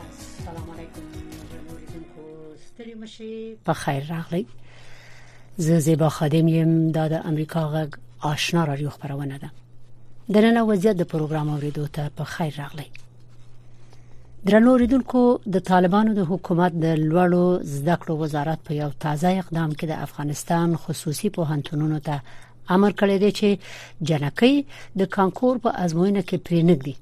السلام علیکم ستړي مشي په خیر راغلی زه زیبا خادم یم دا د امریکا غږ آشنا رادیو خبرونه ده د نن وضعیت د پروګرام اوریدو ته په خیر راغلی درنو ریدونکو د طالبانو د حکومت د لوړو زده کړو وزارت په یو تازه اقدام کې د افغانستان خصوصي پوهنتونونو ته امر کړی دی چې جنکۍ د کانکور په ازموینه کې پرې نګدي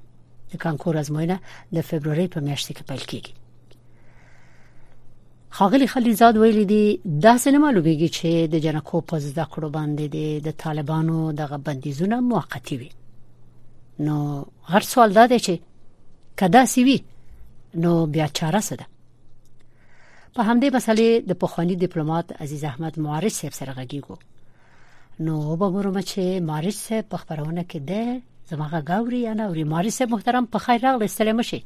د کانکور ازموینه د فبرवरी په میاشت کې پیل کیږي خاغلی خلیزاد ویلي دی دا سینه معلومیږي چې د جنکو په زده کړو باندې د طالبانو دغه بندیزونه موقتی وي نو هر سوال دا دی چې کدا سی وی نو بیا چاره څه ده په همدې مسلې د پخوانی ډیپلوماټ عزیز احمد معارض صاحب سره غږیږو نو به ګورم چې مارج سه په خبرونه کې ده زمغه غوري انا اوري مارج سه محترم په خیر راغلی سلام شي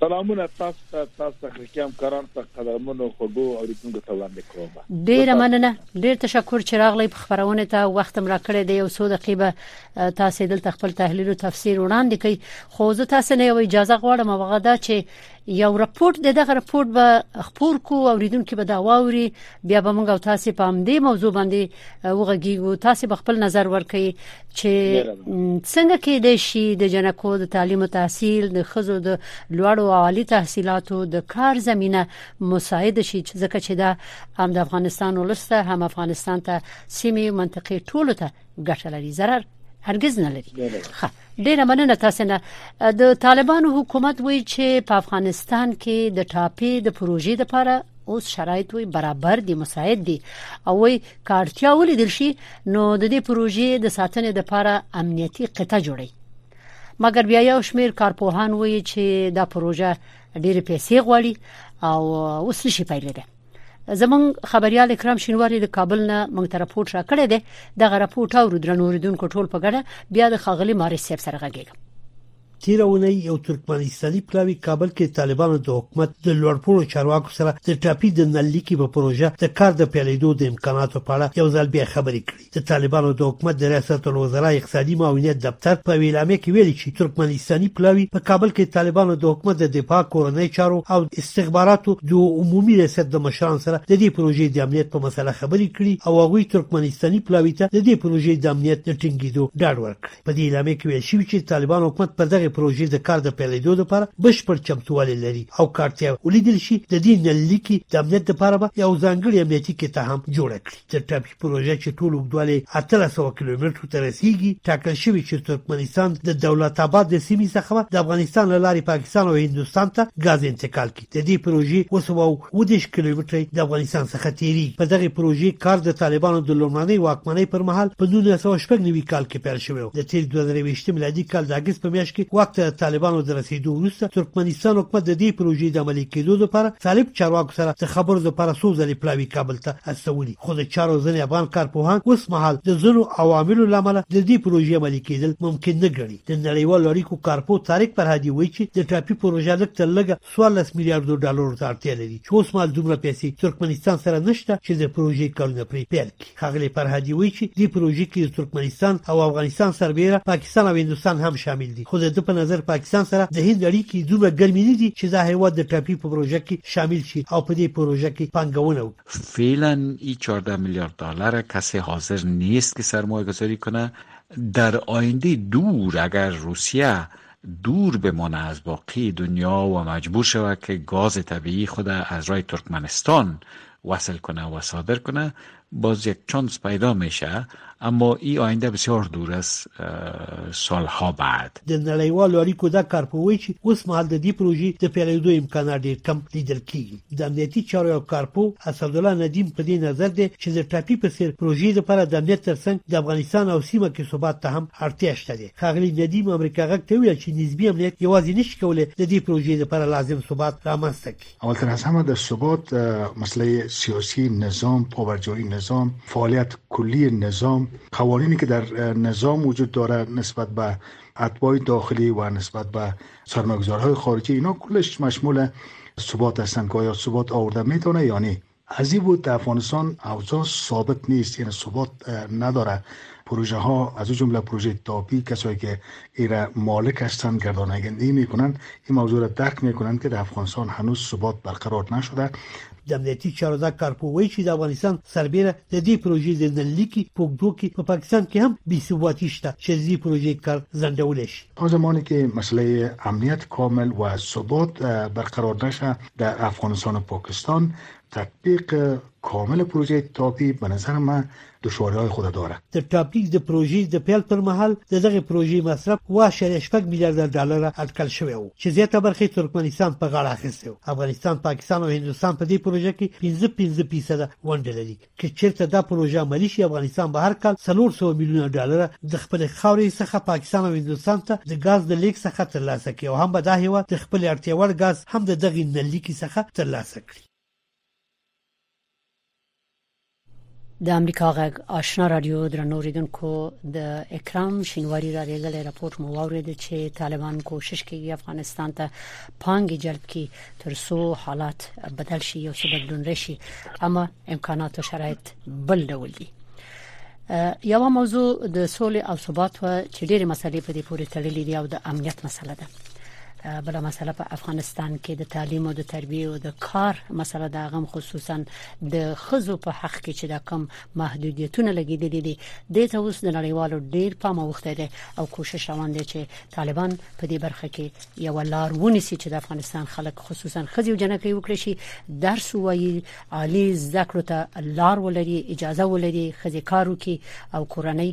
سلامونه تاسو ته تاسو تخنیکیام کاران ته قدرمنو خوګو او ریتونکو ته وړاندې کوم ډیر مننه ډیر تشکر چې راغلی په خبرونه ته وخت را کړی دی او څو دقیقه تاسو دلته خپل تحلیل او تفسیر وړاندې کړئ خو زه تاسو نه یو اجازه غواړم هغه دا چې یو رپورت د دغه رپورت به خپور کو او ریدونکو به دا واوري بیا به موږ تاسو په همدې موضوع باندې وغږیږو تاسو به خپل نظر ورکړئ چې څنګه کې د شي د جنکو د تعلیم او تحصیل د خزو د لوړو او عالی تحصیلاتو د کار زمينه مساعد شي ځکه چې دا هم د افغانستان ولسته هم افغانستان ته سیمه منطقې ټولو ته ګټه لري zarar هرگز نه لري ښه ډیره مننه تاسو نه د طالبانو حکومت وایي چې په افغانستان کې د ټاپي د پروژې لپاره اوس شرایط وي برابر دي مساعد دي او وي کارتیا ولیدل شي نو د دې پروژې د ساتنې لپاره امنیتي قطعه جوړي مګر بیا یو شمیر کارپوهان وایي چې دا پروژه ډېر پیسې غواړي او اوس نشي پیلېدای زمون خبريال اکرام شینواری د کابل نه مونږ ته راپورټ راکړی دی دغه راپورټ او درنو ردوونکو ټول په ګډه بیا د خاغلی ماري صاحب سره غږیږم تیرونه یو ترکمنستاني پلاوی کابل کې طالبانو د حکومت د لوړپوړو چارواکو سره د ټاپي د نل لیکي په پروژه د کار د پیلېدو د امکاناتو په اړه یو ځل بیا خبرې کړې د طالبانو د حکومت د ریاست الوزرا اقتصادي معاونیت دفتر په ویلامه کې ویلي چې ترکمنستاني پلاوي په کابل کې طالبانو د حکومت د دفاع کورنۍ چارو او استخباراتو د عمومي ریاست د مشران سره د دې پروژې د امنیت په مسله خبرې کړي او هغوی ترکمنستاني پلاوي ته د دې پروژې د امنیت د ټینګیدو ډاډ ورکړي په دې اعلامیه کې ویل شوی چې طالبان حکومت پر دغه پروژې د کار د پیلېدو لپاره بشپړ چمتووالی لري او کارتیا ولیدل شي د دې نللیکي د امنیت لپاره به یو ځانګړی امنیتي کته هم جوړه کړي د ټاپي پروژه چې ټول اوږدوالی 1800 کیلومترو ته رسیږي ټاکل شوې چې ترکمنستان د دولت آباد د سیمې څخه د افغانستان له لارې پاکستان او هندستان ته غاز انتقال کړي د دې پروژې وسوه او د کیلومتر د افغانستان څخه تیری په دغه پروژې کار د طالبانو د لومړنۍ واکمنۍ پر مهال په 1990 کال کې پیل شوی د تیر 2020 میلادي کال د اگست په میاشت کې وخت د طالبانو د رسیدو وروسته ترکمنستان حکومت د دې پروژې د عملي کېدو لپاره طالب چارواکو سره د خبرو لپاره څو ځلې پلاوی کابل ته استولي خو د چارو ځینې افغان کارپوهان اوس مهال د ځینو عواملو له امله د دې پروژې عملي کېدل ممکن نه ګڼي. د نړیوالو اړیکو کارپوه طارق فرهادي وایي چې د ټاپي پروژه لږ تر لږه څوارلس میلیاردو ډالرو ته اړتیا لري چې اوس مهال دومره پیسې ترکمنستان سره نشته چې د پروژې کارونه پرې پیل کړي. ښاغلی فرهادي وایي چې دې پروژې کې د ترکمنستان او افغانستان سربېره پاکستان او هندوستان هم شامل دي خو د ده په نظر پاکستان سره د هند اړیکې دومره ګرمې نه دي چې دا هېواد د ټاپي په پروژه کې شامل شي او په دې پروژه کې پانګونه وکړي. وکړي فعلا ای 14 میلیارد ډالر کسی حاضر نیست که سرمایه گذاری کنه در آینده دور اگر روسیه دور بمانه از باقی دنیا و مجبور شود که گاز طبیعی خود از رای ترکمنستان وصل کنه و صادر کنه باز یک چانس پیدا میشه اما ای آینده بسیار دور است سالها بعد د نړیوالو اړیکو دا کارپوه چې اوس مهال د دې پروژې د پیلېدو امکانات ډېر کم لیدل کېږي د امنیتي چارو یو کارپوه اسدالله ندیم په دې نظر دی چې د ټاپي په څېر پروژې لپاره د امنیت ترڅنګ د افغانستان او سیمه کې ثبات ته هم اړتیا شته دی ښاغلي ندیم امریکا غږ ته وویل چې نسبي امنیت یوازې نشي کولی د دې پروژې لپاره لازم ثبات رامنځته کړي اول تر هغه د ثبات مسله سیاسي نظام پاورجویی نظام فعالیت کلی نظام قوانینی که در نظام وجود داره نسبت به اتباع داخلی و نسبت به سرمایه‌گذارهای خارجی اینا کلش مشمول ثبات هستن که آیا ثبات آورده میتونه یا نه ازی بود در افغانستان اوضاع ثابت نیست یعنی ثبات نداره پروژه ها از او جمله پروژه تاپی کسایی که ایره مالک هستند گردانندگی میکنند این موضوع را درک میکنند که در افغانستان هنوز ثبات برقرار نشده د امنیتي چارو دا کارپوه وایي چې د افغانستان سربېره د دې پروژې د ننلیکي په اوږدو کې په پاکستان کې هم بې ثباتي شته چې د دې پروژې کار ځنډولی شي تا زمانی که مسئله امنیت کامل و ثبات برقرار نشه در افغانستان و پاکستان تطبیق کامل پروژه تاپی به نظر ما دشواری های خود داره در تاپیک د پروژه د پیل پر محل د دغه پروژه مصرف 1.8 میلیارد دلار اټکل شوی و چې زیاته برخه ترکمنستان په غاړه اخیسته افغانستان پاکستان او هندوستان په دې پروژه کې 15 15 فیصد ونډه لري که چیرته دا پروژه عملی شي افغانستان به هر کال 400 میلیونه ډالر د خپل خاورې څخه پاکستان او هندستان ته د غاز د لیک څخه ترلاسه کړي او هم به دا هیواد د خپل اړتیا وړ غاز هم د دغه نلیکی څخه ترلاسه کړي د امریکا غږ آشنا رادیو درنو ریدونکو د اکرام شینواری را لګل راپورټ مو واورید چې طالبان کوشش کوي افغانستان ته پانګې جلب کړي تر څو حالات بدل شي یو څه بدلون راشي اما امکانات او شرایط بل ډول دي یو موضوع د سولې او ثبات و چې ډېری مسلې په دې پورې تړلې دي او د امنیت مسله ده بل مسله په افغانستان کې د تعلیم او د تربیه او د کار مسله دا غم خصوصا د خزو په حق کې چې دا کم محدودیتونه لګیدلې دي د ته اوس د نړیوالو ډیر پام اوخته دي او کوشش روان دي چې طالبان په دې برخه کې یوه لار ونیسي چې د افغانستان خلک خصوصا ښځې او جنکۍ وکړي شي درس وایي عالی زده کړو ته لار ولري اجازه ولري ښځې کار وکړي او کورنۍ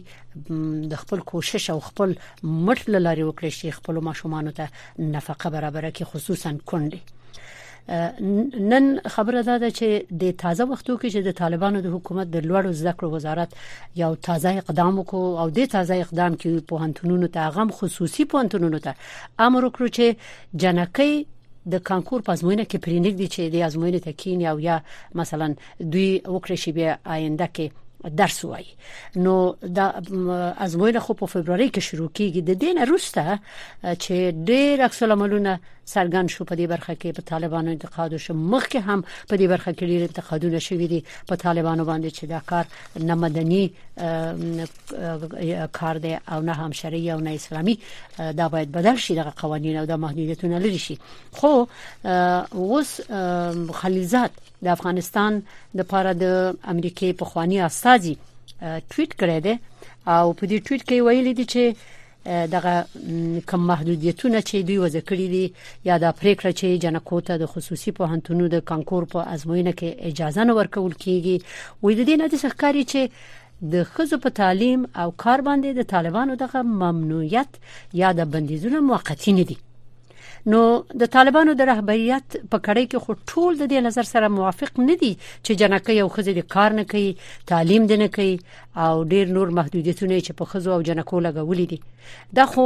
د خپل کوشش او خپل مټ لاري وکړي شي خپل ماشومان ته نفقه برابر کړي خصوصا کونډې نن خبره دا ده چې د تازه وختو کې چې د طالبانو د حکومت د لوړو زده کړو وزارت یو تازه اقدام وکړو او د تازه اقدام کې په هنتونونو ته غم خصوصي په هنتونونو ته امر وکړو چې جنکې د کانکور په ازموینه کې پرینګ دي چې د ازموینې ته کین او یا مثلا دوی وکړي شي بیا آینده کې درس وای نو دا ازموینه خو په فبرवरी کې شروع کیږي د دین وروسته چې ډیر عکس العملونه څرګند شو په دې برخه کې په طالبانو انتقاد وشو مخکې هم په دې برخه کې ډیر انتقادونه شوې دي په طالبانو باندې چې دا کار نه مدني کار دی او نه هم شرعي او نه اسلامي دا باید بدل شي دغه قوانين او د محدودیتونه لري شي خو اوس خلیزات د افغانستان د لپاره د امریکای په خواني استاذي ټویټ کړی دی او په دې ټویټ کې ویلي دي چې دغه کم محدودیتونه چې دوی وضع کړی دي یا دا پریکړه چې جنکو ته د خصوصي پوهنتونو د کانکور په ازموینه کې اجازه نه ورکول کیږي وې د دې نه د ښکاری چې د خزو په تعلیم او کار باندې د طالبانو دغه ممنوعیت یا د بندیزونو موقتی نه دي نو د طالبانو د رهبریت په کړۍ کې خو ټول د دې نظر سره موافق نه دي چې جنکه یو خزې د کار نه کوي تعلیم نه کوي او ډیر نور محدودیتونه چې په خزو او جنکو لګولې دي دا خو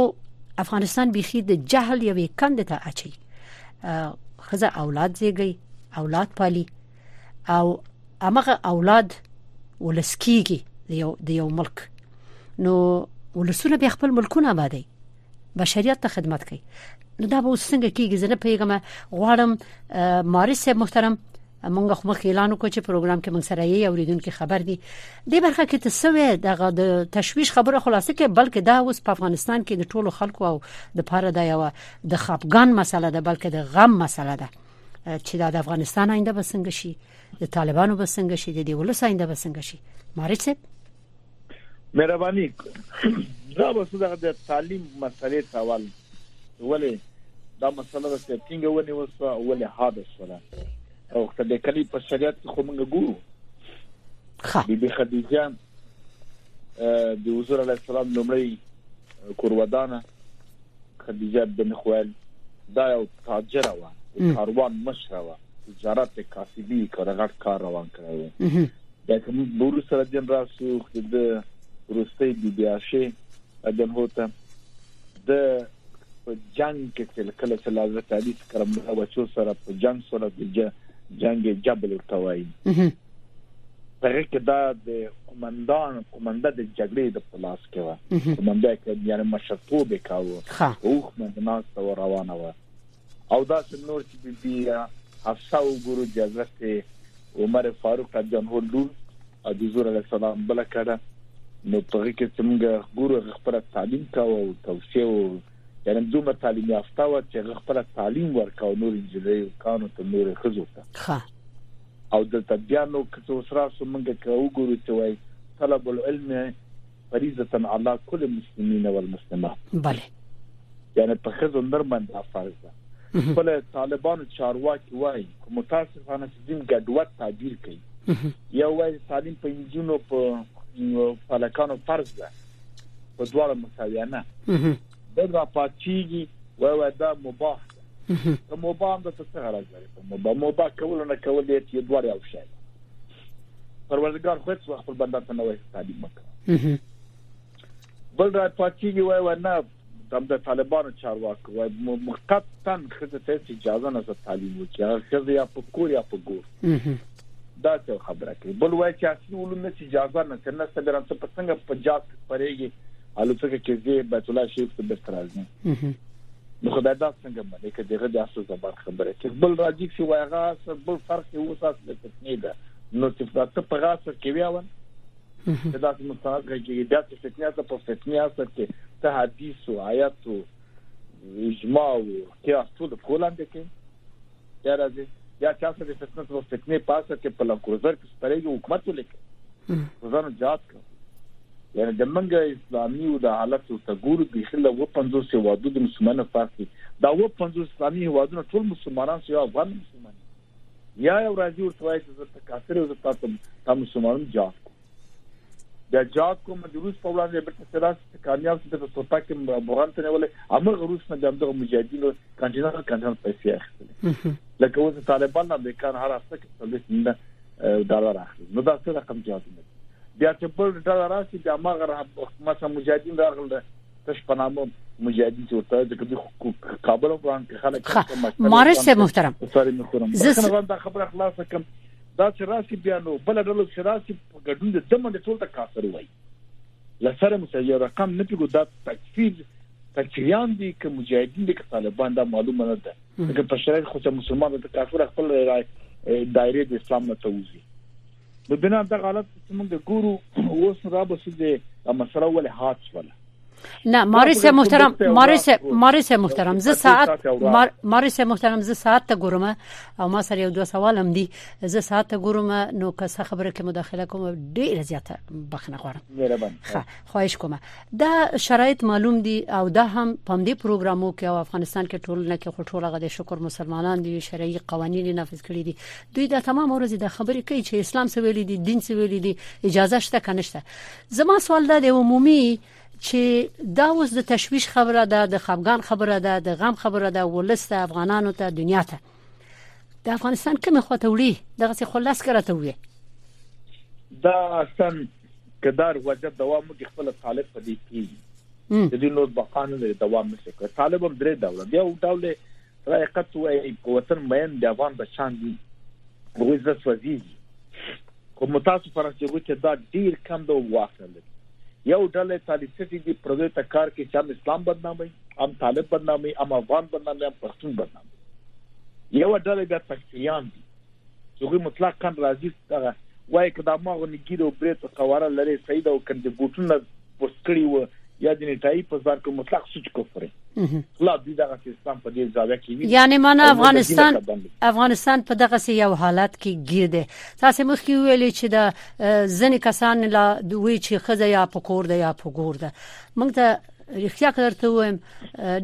افغانستان بيخي د جهل یوې کند ته اچي خزه اولاد زیږي اولاد پالي او امغه اولاد ولسکیږي د یو د یو ملک نو ولسونه به خپل ملکونه آبادي بشریت ته خدمت کوي نو دا به څنګه کیږي زه نه پیغام غواړم مارس محترم مونږ خو مخ اعلان وکړ چې پروګرام کې مونږ سره یې اوریدونکو خبر دي د برخه کې تسوي دغه د تشويش خبره خلاصه کې بلکې دا اوس په افغانستان کې د ټولو خلکو او د پاره دا یو د خپګان مسله ده بلکې د غم مسله ده چې دا د افغانستان آینده بسنګ شي د طالبانو بسنګ شي د دې ولس آینده بسنګ شي مارچ مهرباني دا بس دغه د تعلیم مسلې ته ول ولې دا مسله د سیټینګ ونی وسو ولې هاده سره او ته د کلی په شریعت خو موږ ګورو خا بي خدیجه د حضور علی السلام لومړی کوروادانه خدیجه بن خویل دا یو تاجر و کاروان مشر و تجارت کاسبی کارغټ کار روان کړو بیا که موږ به وروسته له دین راسو د ده وروستۍ بي بي عاشې رادیالهو ته ده په جنګ کې چې کله چې له حضرت علي کرم الله وچو سره په جنګ سره د جنګ جبل ورته وایي هغه کې دا د قومندان قومنده د جګړې د پلاس کې و قومنده کې یعنی مشرتوب کاوه او خمندناس ته روانه و او داسې نور چې بي بي حفصه وګورو د حضرت عمر فاروق رضی الله عنه لور او د حضور علی السلام بل کړه نو په هغه کې څنګه ګورو خپل تعلیم کاوه او توصیه او یعنی دومره تعلیم یافته و چې خپل تعلیم ورکاو نور انجلۍ او کانو ته نور خزو ته او د تبیانو کڅو سره سمګه کوو ګورو چې وای طلب العلم فریضه علی کل المسلمین والمسلمات بله یعنی په خزو نر باندې فرض ده بل طالبانو چارواکي وایي کوم متاسفانه چې دین ګډوډ تعبیر کوي یو وایي تعلیم په انجونو په فلکانو فرض ده په دواړو مساویانه بل را پاتېږي وای وای دا مباح ده ته مباح ده ته څه غرض لري په مباح مباح کول نه کول یې دواړه او شی پروردگار خو هیڅ وخت خپل بنده ته نه وایي تعلیم وکړه بل را پاتېږي وای و نه تم د طالبانو چارواکو وای مقتن خزه ته اجازه نه تعلیم وکړي خزه یا په کور یا په ګور دا څه خبره کوي بل وای چې اصلي علوم نه اجازه نه تر نسته بیران څه په څنګه په جات پرېږي الوتکه کې زی بیت الله شریف ته به ترازنه نو خدای دا څنګه منې که دغه د اصل زبر خبره چې بل راځي چې وایغه سر بل فرق یې وساس د فتنې ده نو چې دا ته په غاسر کې ویاون چې دا څه مستند غږیږي دا چې فتنې ته په فتنې اثر کې ته حدیث او آیات او اجماع او قیاس ټول کولم دي کې بیا راځي بیا چا سره فتنه تر فتنه پاسه چې په لکروزر کې سترېږي حکومت ولیکي ځان جات کړ یعنی د منګه اسلامي او د حالت ته ګورو د خله و 50 هوادو د مسلمانانو فرق دي دا و 50 اسلامي هوادونه ټول مسلمانان سي افغان مسلمان یا یو راځي ورته وایي چې زه ته کافر او زه تاسو ته مسلمانان جواب کوم د جاک کوم د روس په وړاندې بیرته سراس کامیاب شو د توپک بغان ته نیول امغه روس نه د دغه مجاهدینو کنټینر کنټینر پیسې اخلي لکه اوس طالبان د امریکا هر هفته کې څلويخ نه ډالر اخلي نو دا څه رقم جاز نه بیا چې بل ډالر راشي بیا مغه مثلا مجاهدین راغله تش په نامه مجاهدین چې ورته د کبي کابل او قران کې خلک مارش صاحب محترم زه خبره خلاصه کوم دا چې راسي بیا نو بل ډلو چې راسي په ګډون د دمن ټول ته کافر وای لسره مو یو رقم نه پیګو دا تکفیر تکفیریان دي که مجاهدین دي که طالبان دا معلومه نه ده که په شرایط خو چې مسلمان ته کافر خپل دایره د اسلام نه توزي نو بنا د غلط موږ ګورو اوس را بسې د مسله ولې هات ولا نه مارس محترم مارس مارس محترم زه ساعت مارس محترم زه ساعت ته ګورم او ما سره یو دوه سوال هم دي زه ساعت ته ګورم نو که څه خبره کې مداخله کوم ډیر زیاته بخنه غواړم خواهش کوم دا شرایط معلوم دي او دا هم پم دې پروګرامو کې او افغانستان کې ټول نه کې خټول غد شکر مسلمانان دي شرعي قوانين نافذ کړی دي دوی دا تمام ورځ د خبرې کوي چې اسلام څه ویلي دي دین څه ویلي دي اجازه شته کنه شته زما سوال دا دی عمومي چې دا اوس د تشويش خبره ده د خفګان خبره ده د غم خبره ده ولسته افغانانو ته دنیا ته د افغانستان کومه خواته وړي دغه څه خلاص کرته وي دا اصلا کدار وجه دوام کې خپل طالب پدې کې د دې نور بقانه دوام نشي کوي طالب هم درې ډول دی او ډول حقیقت وایي که وطن مین د افغان بچان دي هغوی زړه سوځېږي خو متاسو پر جګړو کې دا ډیر کم د واک نه لري یو ډله تالیسټي دي پردوی ته کار کوي چې هم اسلام بدنامي هم طالب بدنامي هم افغان بدنامي هم پښتون بدنامي یو ډله بیا تکفیریان دي هغوی مطلق کن راځي دغه وای که دا ماغو نګیر او بریت او قواره لري صحیح ده او کندې بوټونه پوسټ کړی و یا د نیټای په ځار کې مطلق سوچ کوفري لا دې دغه سیستم په دې ځاویا کې وی یعنی معنی افغانستان افغانستان په دغه سی یو حالت کې گیر دی تاسو مخ کې ویلې چې دا ځنې کسان لا دوی چې خزه یا پکور ده یا پګور ده موږ ته رښتیا کړته وایم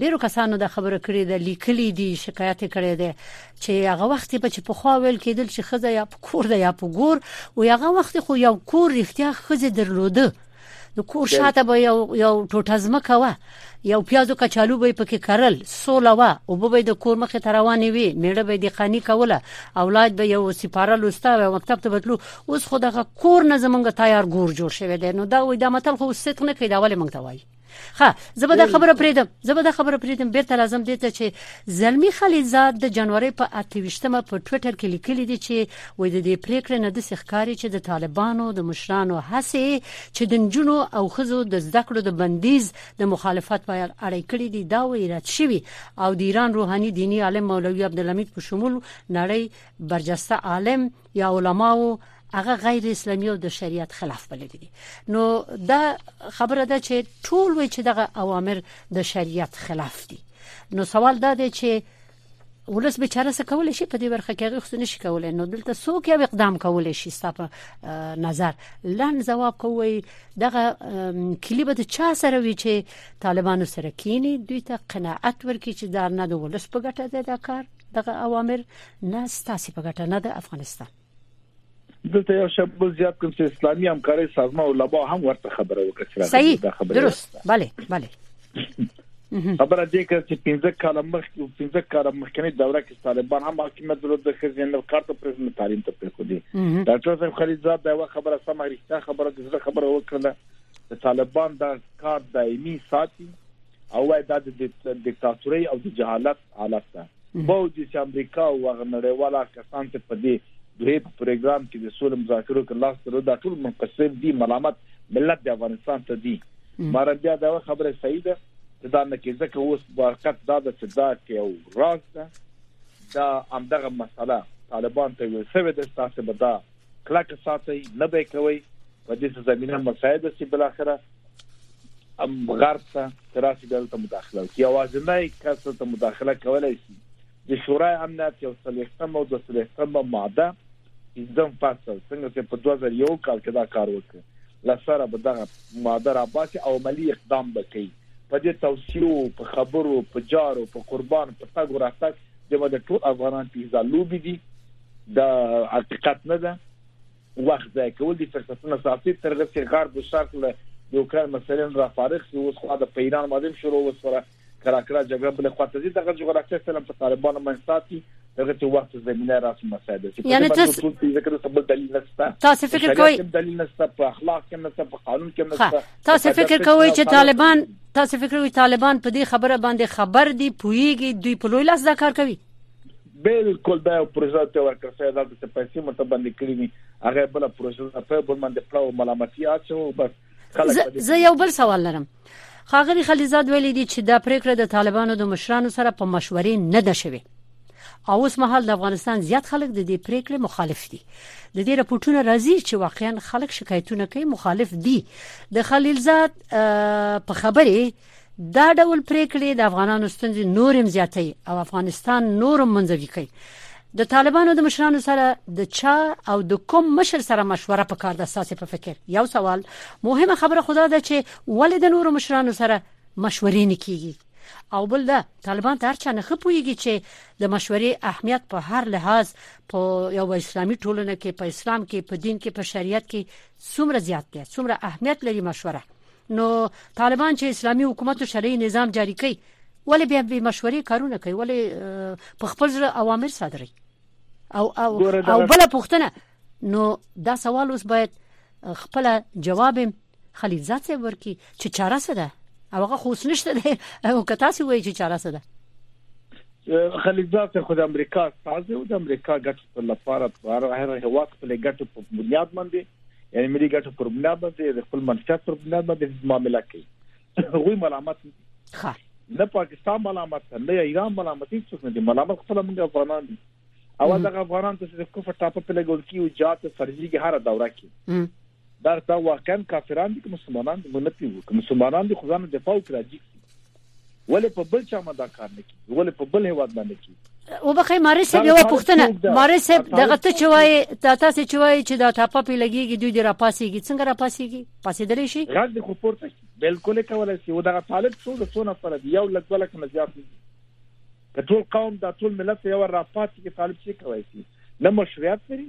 ډیرو کسانو د خبره کړې ده لیکلي دي شکایت کړي ده چې هغه وخت په چې په خو ویل کېدل چې خزه یا په کور ده یا په ګور او هغه وخت خو یو کور رښتیا خزه درلوده د کور شاته به یو یو ټوټه ځمکه و یو پیازو کچالو به پکې کرل سوله و او به د کور مخې ته روانې وي میړه به د قانی کوله اولاد به یو سپاره لوسته او مکتب ته بتلو اوس خو دغه کور نه زمونږ تیار ګور جوړ شوی دی نو دا وې دا متل خو صدق نه کوي دا ولې مونږ ته وایي ها زه به دا خبره پریدم زه به دا خبره پریدم بیرته لازم دي ته چې زلمی خلیلزاد د جنوري په 28مه په ټوئیټر کې لیکلي دي چې وې د دې پریکړې نه د سخکاري چې د طالبانو د مشرانو هڅه چې د جنونو او خزو د زده کړو د بندیز د مخالفت په اړه کړې دي دا وې رد شوی او د ایران روحاني دینی عالم مولوی عبدالحمید په شمول نړۍ برجسته عالم یا علماو هغه غیر اسلامي او د شریعت خلاف بللي دي نو دا خبره ده چې ټول وی چې دغه اوامر د شریعت خلاف دي نو سوال دا دی چې ولس به چاره څه کول شي په دې برخه کې هغه خصوصي نشي کولای نو دلته څوک یو اقدام کول شي ستاسو نظر لن جواب کوی دغه کلی به چا سره وی چې طالبانو سره کینی دوی ته قناعت ورکړي چې دا نه د ولس په ګټه ده دا کار دغه اوامر نه ستاسو په ګټه نه د افغانستان دلته یو شب بل زیات کوم چې اسلامي همکاري سازمان او لبا هم ورته خبره وکړه صحیح درست bale bale خبره دې کړ چې 15 کال مخکې 15 کال مخکنی دوره کې طالبان هم حکومت درلود د خزین نو کارت پر نه تعلیم ته پرې کړی ډاکټر صاحب خلیزاد دا خبره سم اړیسته خبره د خبره وکړه د طالبان دا کار دایمي ساتي او وای دا د دیکتاتوري او د جهالت حالت ده باوجود چې امریکا او هغه نړیوال کسان چې په دې دوی په پروګرام کې د سولې مذاکرو کې لاس درلود دا ټول منقسم دي ملامت ملت د افغانستان ته دي ماره بیا دا خبره صحیح ده چې دا نه کې ځکه اوس واقعیت دا ده چې دا کې او راز ده دا همدغه مسله طالبان ته ویل شوې ده تاسو به دا کلک ساتي نه به کوي په دې زمينه مساعده سي بل اخره غرب ته تراسي دلته مداخله وکړي اوازنۍ کس ته مداخله کولای شي د شورای امنیت یو څلوېښتم او دوه څلوېښتم ماده پنځم فصل څنګه چې په 2001 کال کې دا کار وکړ لسره به دغه ماده را باسي او عملی اقدام به کوي په دې توصیو په خبرو په جارو په قربان په تګ او راتګ د مده ټول افغانان پیزا لوبي دي دا حقیقت نه ده وخت ضایع کول دي فرصتونه ساتي تر هغه چې غرب او شرق له د اوکراین مسلې نه رافارغ شي اوس خو د ایران مادم شروع وسوره کراکرا جګړه بل خواته دي دغه جغرافیه سره په طالبانو باندې ساتي دغه ته وخت زمينه راسي مساعده شي یعنی تاسو ټول څه ذکر څه بل دلیل نشته تاسو فکر کوئ دلیل نشته په اخلاق کې نشته په قانون کې نشته تاسو فکر کوئ چې طالبان تاسو فکر کوئ طالبان په دې خبره باندې خبر دي پويږي دوی په لوی لاس دا کار کوي بلکل دا یو پروژه ته ورکړ سه دلته څه پیسې مو ته باندې کړې دي هغه بل پروژه ده په بل باندې پلاو ملامتي اچو بس خلک زه یو بل سوال لرم خاغلی خلیزاد ویلي دي چې دا پریکړه د طالبانو د مشرانو سره په مشورې نه ده شوې او اوس مهال د افغانستان زیات خلک د دې پریکړې مخالف دي د دې راپورټونه راځي چې واقعا خلک شکایتونه کوي مخالف دي د خلیلزاد په خبره دا ډول پریکړې د افغانانو ستونزې نورم زیاتې او افغانستان نورم منځوي کوي د طالبانو د مشرانو سره د چا او د کوم مشر سره مشوره پکار ده ساسې په فکر یو سوال مهمه خبره خدا ده چې ولې د نورو مشرانو سره مشورې نه کیږي او بل دا طالبان تر چا نه خپويږي چې د مشورې اهمیت په هر لحاظ په یو اسلامي ټولنه کې په اسلام کې په دین کې په شریعت کې څومره زیات دی څومره اهمیت لري مشوره نو طالبان چې اسلامي حکومت او شرعي نظام جاری کوي ولې بیا به مشورې کارونه کوي ولې په خپل سره اوامر صادري او او او بل پښتنه نو دا سوال اوس باید خپل جواب خلیل زاد صاحب ورکی چې چاره څه ده او هغه خوښ نشته ده او که تاسو وایي چې چاره څه ده خلیل زاد صاحب خود امریکا تاسو د امریکا ګټ په لپاره بهر هر هوا خپل ګټ په بنیاد باندې یعنی ملي ګټو پر بنیاد باندې د خپل منفعت پر بنیاد باندې معاملې کوي هغه ملامت ښه نه پاکستان ملامت نه ایران ملامت هیڅ څه نه دي ملامت خپل موږ افغانان دي او دا افغانان چې د کوفه ټاپه په لګول کې او جات فرضي کې هر دوره کې دا دا واقعا کافران دي کوم مسلمانان دي مونږ نه پیو کوم مسلمانان دي خدانه دفاع کوي ولې په بل چا مدا کار نه کیږي ولې په بل هواد باندې کیږي وبخې ماري صاحب یو پښتنه ماري صاحب دغه ته چوي تا تاسو چوي چې دا ټاپه پی لګيږي دوی د راپاسيږي څنګه راپاسيږي پاسې درې شي غږ د خو پورته شي بالکل کولای شي او دغه طالب څو د څو نفر دی یو لګول کنه زیات دي د ټول قوم د ټول ملت یو راپاتې کې طالب شي کوي نه مشروعیت لري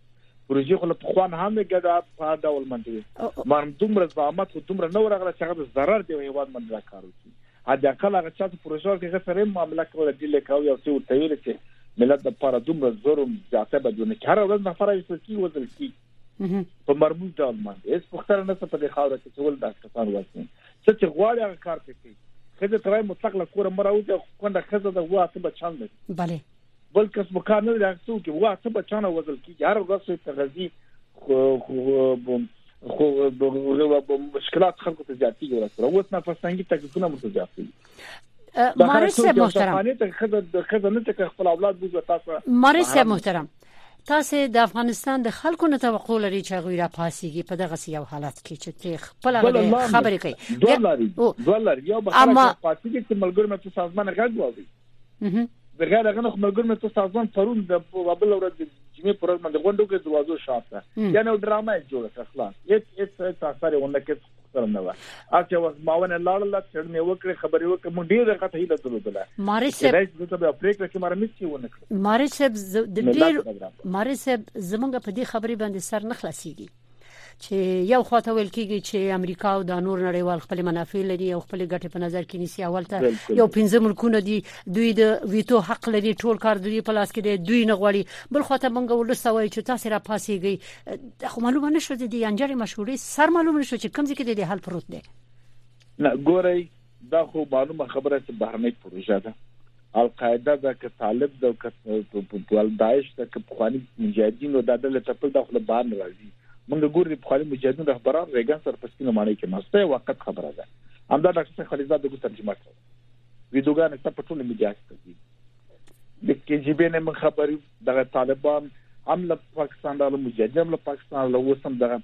پروژې خو له پخوا نه هم ګډه په هر ډول منډې وي مانم دومره زحمت خو دومره نه ورغله چې هغه د ضرر دی هیواد باندې دا کار وکړي حد اقل هغه چا چې پروژه کې هغه سره معاملې کوله ډیل کوي او څه ورته ویل چې ملت د پاره دومره ظلم زیاته بدونه چې هر ورځ نفر یې سکی وزل کی په مرموز ډول باندې هیڅ پختره نه څه په دې خاور کې څول دا کسان واسي څه چې غواړي هغه کار کوي خځه ترای مطلق له کوره مراوځي او کونډه خځه د واه ته بچان لري bale بل کس به کار نه لري هغه څوک وو اته بچانه وزل کیږي هر ورځ سوی تغذی خو خو خو مشکلات خلکو ته زیاتیږي ورځ پر اوس نه فستنګي تکلیفونه مرته زیاتیږي مارس محترم مارس محترم تاسو د افغانستان د خلکو نه توقع لري چې غوی را پاسيږي په دغه یو حالت کې چې ته خپل خبرې کوي دوه لري دوه لري یو بخښه پاتې چې ملګر مې په سازمان غږ وایي د غیر هغه ملګرو مې ته سازمان پرون د بابل ورځ د جمعې پر ورځ باندې غونډو کې دروازو شاته یعنی ډرامه جوړه کړه خلاص هیڅ هیڅ هیڅ اثر ونه کې سره نه و اته وخت ماونه لاړ لا چړنې وکړې خبرې وکړې مونږ ډیر غټه هیله درلوده مارج صاحب راځي ته به پریکړه کې مار مڅ ونه کړ مارج صاحب د ډیر مارج صاحب زمونږ په دې خبرې باندې سر نه خلاصيږي چې یو خواته ویل کیږي چې امریکا او د نور نړیوال خپل منافع لري او خپل ګټې په نظر کې نیسي اول ته یو پنځه ملکونه دي دوی د ویتو حق لري ټول کار دوی په لاس کې دی دوی نه غواړي بل خواته مونږ ولسته وایي چې تاسو را پاسيږي خو معلومه نشو دي انجړې مشورې سر معلوم نشو چې کوم ځکه دي حل پروت دی نه ګورئ دا خو معلومه خبره چې بهرنۍ پروژه ده القاعده ده که طالب ده که داعش ده که پخواني مجاهدین او دا ډله ټپل د خپل بار نه راځي موږ ګور دي پخواني مجاهدین رهبران ریګن سره پسینه معنی کې ناشته وخت خبره ده همدا ډاکټر صاحب خلیزاد دغه ترجمه کړ ویډیوګان ته په ټولو میډیا کې دي د کې جی بي نه خبري دغه طالبان هم له پاکستان له مجاهدین له پاکستان له وسم دغه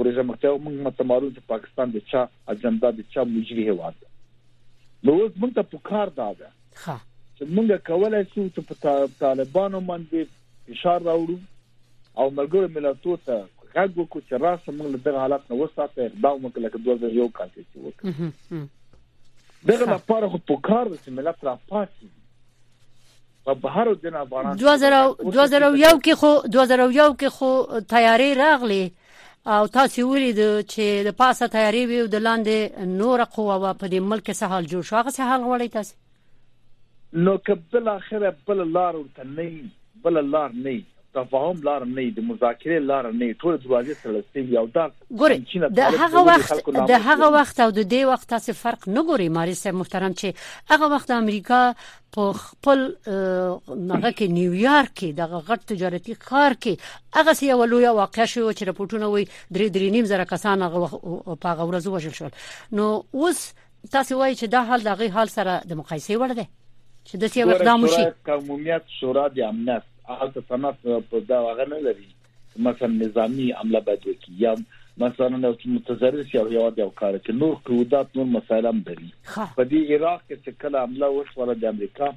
پروژه مخته موږ متمارو چې پاکستان د چا اجندا د چا مجری هواد ده نو اوس موږ ته پکار دا ده ښه چې موږ کولای شو چې په طالبانو باندې فشار راوړو او ملګرو ملتو ته غږ وکړو چې راسه موږ له دغه حالت نه وساته اقدام وکړو لکه 2001 کال کې چې وکړو دغه لپاره خو په کار چې ملت را پاتې په بهر د نه افغانان 2001 کې خو 2001 کې خو تیارې راغلي او تاسو ولید چې د پاسه تیارې وي او د لاندې نور قوه و په دې ملک سه حال جوړ شو هغه سه حال غوړی تاسو نو کبل اخره بل لار ورته نه بل لار نه تفاهم لاره نه د مذاکرې لاره نه ټول دروازې تړل سوي او دا ګوري د هغه وخت د هغه وخت او د دې وخت تاسو فرق نه ګوري ماري صاحب محترم چې هغه وخت امریکا په خپل هغه کې نیویارک کې د غټ تجارتي ښار کې هغه سی یو لوی واقع شو چې رپورټونه وي درې درې نیم زره کسان هغه په هغه ورځ وژل شول نو اوس تاسو وایي چې دا حال د هغه حال سره د مقایسې وړ دی چې د سیو اقدام وشي قومیت شورا د امنیت حالت صنف په دا هغه نه لري مثلا نظامی عمله باید وکړي یا مثلا نو متضرر شي او یو د کار کې نور قوتات نور مسایل هم لري په دې عراق کې چې کله عمله وشوله د امریکا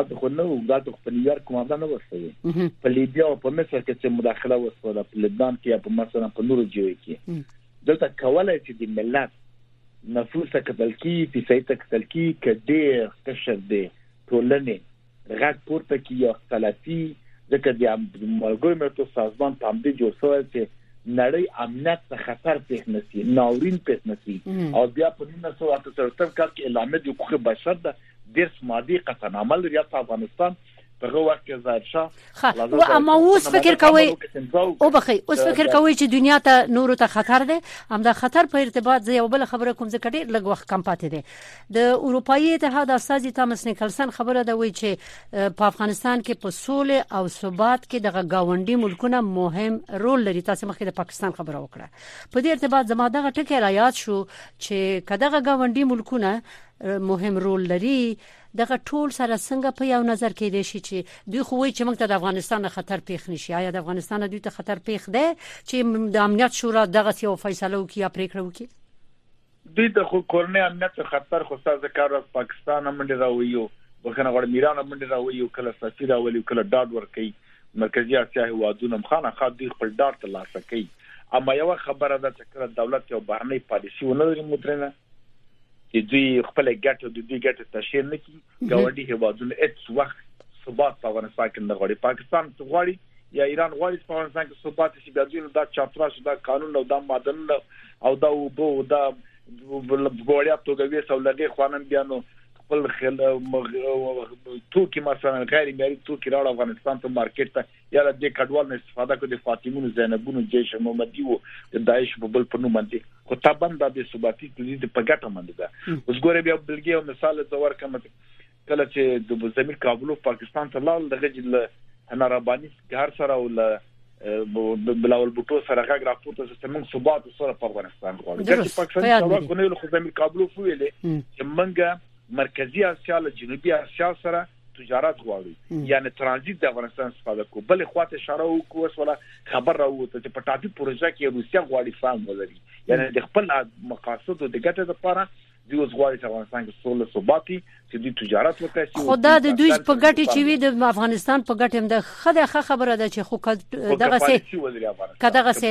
اته خو نو دا ته په نیویارک کوم عمله نه وسوي په لیبیا او په مصر کې چې مداخله وسوله په لبنان کې یا په مثلا په نورو ځایو کې دلته کولای چې د ملت نفوس ته کتل کی فیصدی ته کتل کی که ډیر قشر دی ټولنې غږ پورته کی یا اختلافي ځکه د ملګرو ملتو سازمان په همدې جوړ شوی چې نړۍ امنیت ته خطر پیښ نسی ناورین پیښ نسی او بیا په 1978 کال کې اعلامیه د حقوق بشر د درس ماده قطعنامه لري په افغانستان دغه وخت کې ظاهر شاه خو اما اوس فکر کوي او بخي اوس فکر کوي چې دنیا ته نور ته خطر دی هم دا خطر په ارتباط زه یو بل خبره کوم ځکه ډیر لږ وخت کم پاتې دی د اروپאי اتحاد استاد تامس نیکلسن خبره ده وی چې په افغانستان کې په سولې او ثبات کې دغه گاونډي ملکونه مهم رول لري تاسو مخکې د پاکستان خبره وکړه په دې ارتباط زما دغه ټکی را یاد شو چې کداغه گاونډي ملکونه مهم رول لري دغه ټول سره څنګه په یو نظر کې دی شي چې دوی خو وایي چې موږ ته د افغانستان خطر پیښ نشي آیا د افغانستان دوی ته خطر پیښ دی چې د امنیت شورا دغه یو فیصله وکړي یا پریکړه وکړي دوی د خو کورنۍ امنیت خطر خو ساز کار از پاکستان منډه راویو وکنه غړ میران منډه راویو کله سفیر راویو کله ډاډ ور کوي مرکزی اسیا هوادونه مخانه خا دوی خپل ډاډ ترلاسه کوي اما یو خبره ده چې کله دولت یو بهرنۍ پالیسی ونه لري مدرنه چې دوی خپل ګټه د دوی ګټه تشهیر نه کی ګاونډي هیوادونه هیڅ وخت ثبات په افغانستان کې نه غواړي پاکستان ته غواړي یا ایران غواړي چې په افغانستان کې ثبات شي بیا دوی دا چاپراش دا قانون او دا مادن او دا وبو دا بوړیا توګوي سولګي خوانم بیا نو خپل خل توکي مثلا غیر معیاري توکي راړ افغانستان ته مارکیټ ته یا له دې کډوال نه استفاده کو د فاطمونو زینبونو جیش محمدي او د داعش په بل په نوم باندې خو طبعا د بې ثباتي تدید په ګټه مند ده اوس ګوره بیا بلګي او مثال زور کوم کله چې د زمیر کابل پاکستان ته لاړ دغه جل انا ربانی ګار سره او له بلاول بوټو سره غږ راپورته چې موږ ثبات سره په افغانستان غواړو چې پاکستان سره غونې له خدای مل کابل فویلې چې موږ مرکزی اسیا له جنوبي اسیا سره تجارت غواړو یعنی ترانزیت د افغانستان استفاده کو بل خواته اشاره وکړو وسوله خبر راوته چې په ټاپي پروژه کې روسیا غواړي سام ولري یعنی د خپل مقاصد او د ګټه لپاره دوی اوس غواړي چې افغانستان کې سوله ثبات چې دوی تجارت وکړي خو دا د دوی په ګټه چې وي د افغانستان په ګټه هم د خده ښه خبره ده چې خو دغه سي کداغه سي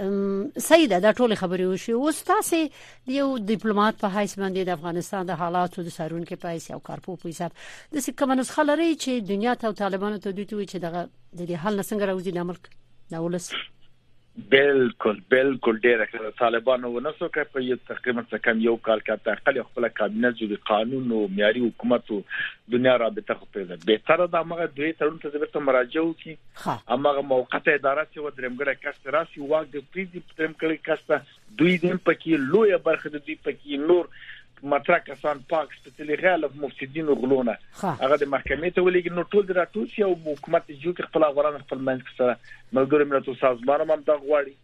صحیح ده دا ټول خبرې وشي اوس تاسو یو ډیپلوماټ په حیث باندې د افغانستان د حالاتو د سرون کې په حیث او کارپو په حساب د سکه نسخه لري چې دنیا ته او طالبانو ته دوی ته چې دغه د دې حل څنګه راوځي د ملک د ولس بالکل بالکل ډیره کړه طالبانو ونسو کې په یو تقریبا څه کم یو کال کې تقل خپل کابینه جوړي قانون او معیاري حکومت دنیا رابطه خو پیدا به تر دا مغه دوی ترون ته زبرته مراجعه وکي ښه. هماغه موقته اداره چې و درېمګړی کس ته راسي واک د پریزي درېم کړی کس ته دوی دیم پکې لویه برخه د دوی پکې نور مطرح کسان پاک سپېڅلي غالب مفسدین او غلونه هغه د محکمې ته ولېږي نو ټول د راټول شي او حکومت جوړ کړي خپل افغانان خپل منځ کې سره ملګرو ملتو سازمان هم دا غواړي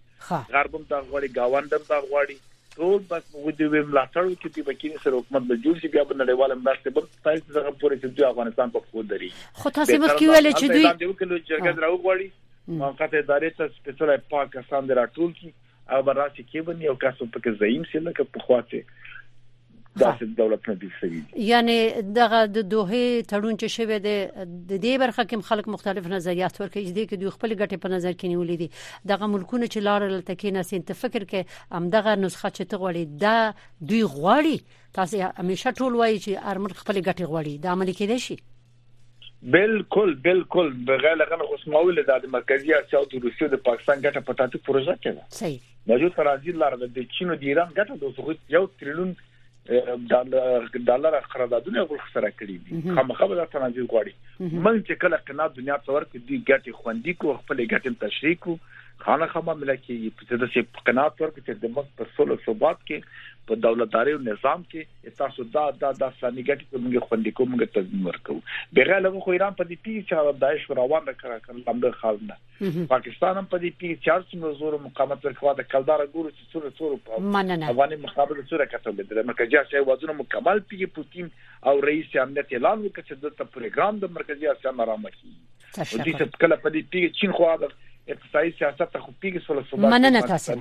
غرب هم دا غواړي گاوند هم دا غواړي ټول بس موږ د ویم لاټړو کې دی بکینی سره حکومت به جوړ شي بیا په نړیواله مرسته به پایس څنګه پورې چې دوی افغانستان په خو دري خو تاسو به کیول چې دوی د وکړو جرګه دراو غواړي موقته ادارې ته سپیشل پاک کسان دراټول کی او براسي کې بني او کسب پکې زعیم سي لکه په خواته داسې دولت نه جوړ شوی یعنی دغه د دوه تړون چې شوی دی د دې برخه کې خلک مختلف نظریات ورکړي چې د کې دوی خپل ګټې په نظر کې نیولې دي دغه ملکونه چې لار لته کې نه سین ته فکر کې هم دغه نسخه چې ته غوړي دا دوی غوړي تاسو همیشه ټول وایي چې ارمن خپل ګټې غوړي دا عملي کېدې شي بالکل بالکل بغیر لغنه خو سمول د مرکزی اسیا او د روسیې د پاکستان ګټه په تاتو پروژه کې ده صحیح د جو ترازی لار د چین او د ایران ګټه د سغوت یو تریلیون ډالر قراردادونه غوښ سره کړی دي خامخا به ترانزیت غواړي من چې کله قناعت دنیا څور کې دی ګټه خوندې کو خپل ګټه تشریح کو خانه خامه ملکی په دې چې قناعت ورکړي چې د مخ په سولو ثبات کې په دولتداري او نظام کې تاسو دا دا د اسلامي ګټې ته موږ خوندې کوو موږ تضمین ورکوو بغیر له خو ایران په دې پیږي چې داعش روان کړه کړل لمده خاونه پاکستان هم په دې پیږي چې ارسم زور مقاومت ورکوا د کلدار ګورو چې څور څور په افغاني مقابله سره کتل د مرکزي اسیا وازونه مکمل پیږي پوتین او رئیس امنیت اعلان وکړ چې دلته پروګرام د مرکزي اسیا مرامه کی او دې څه کله په دې پیږي چین خو اقتصادي سیاست خو پیږي سره سودا مننه تاسو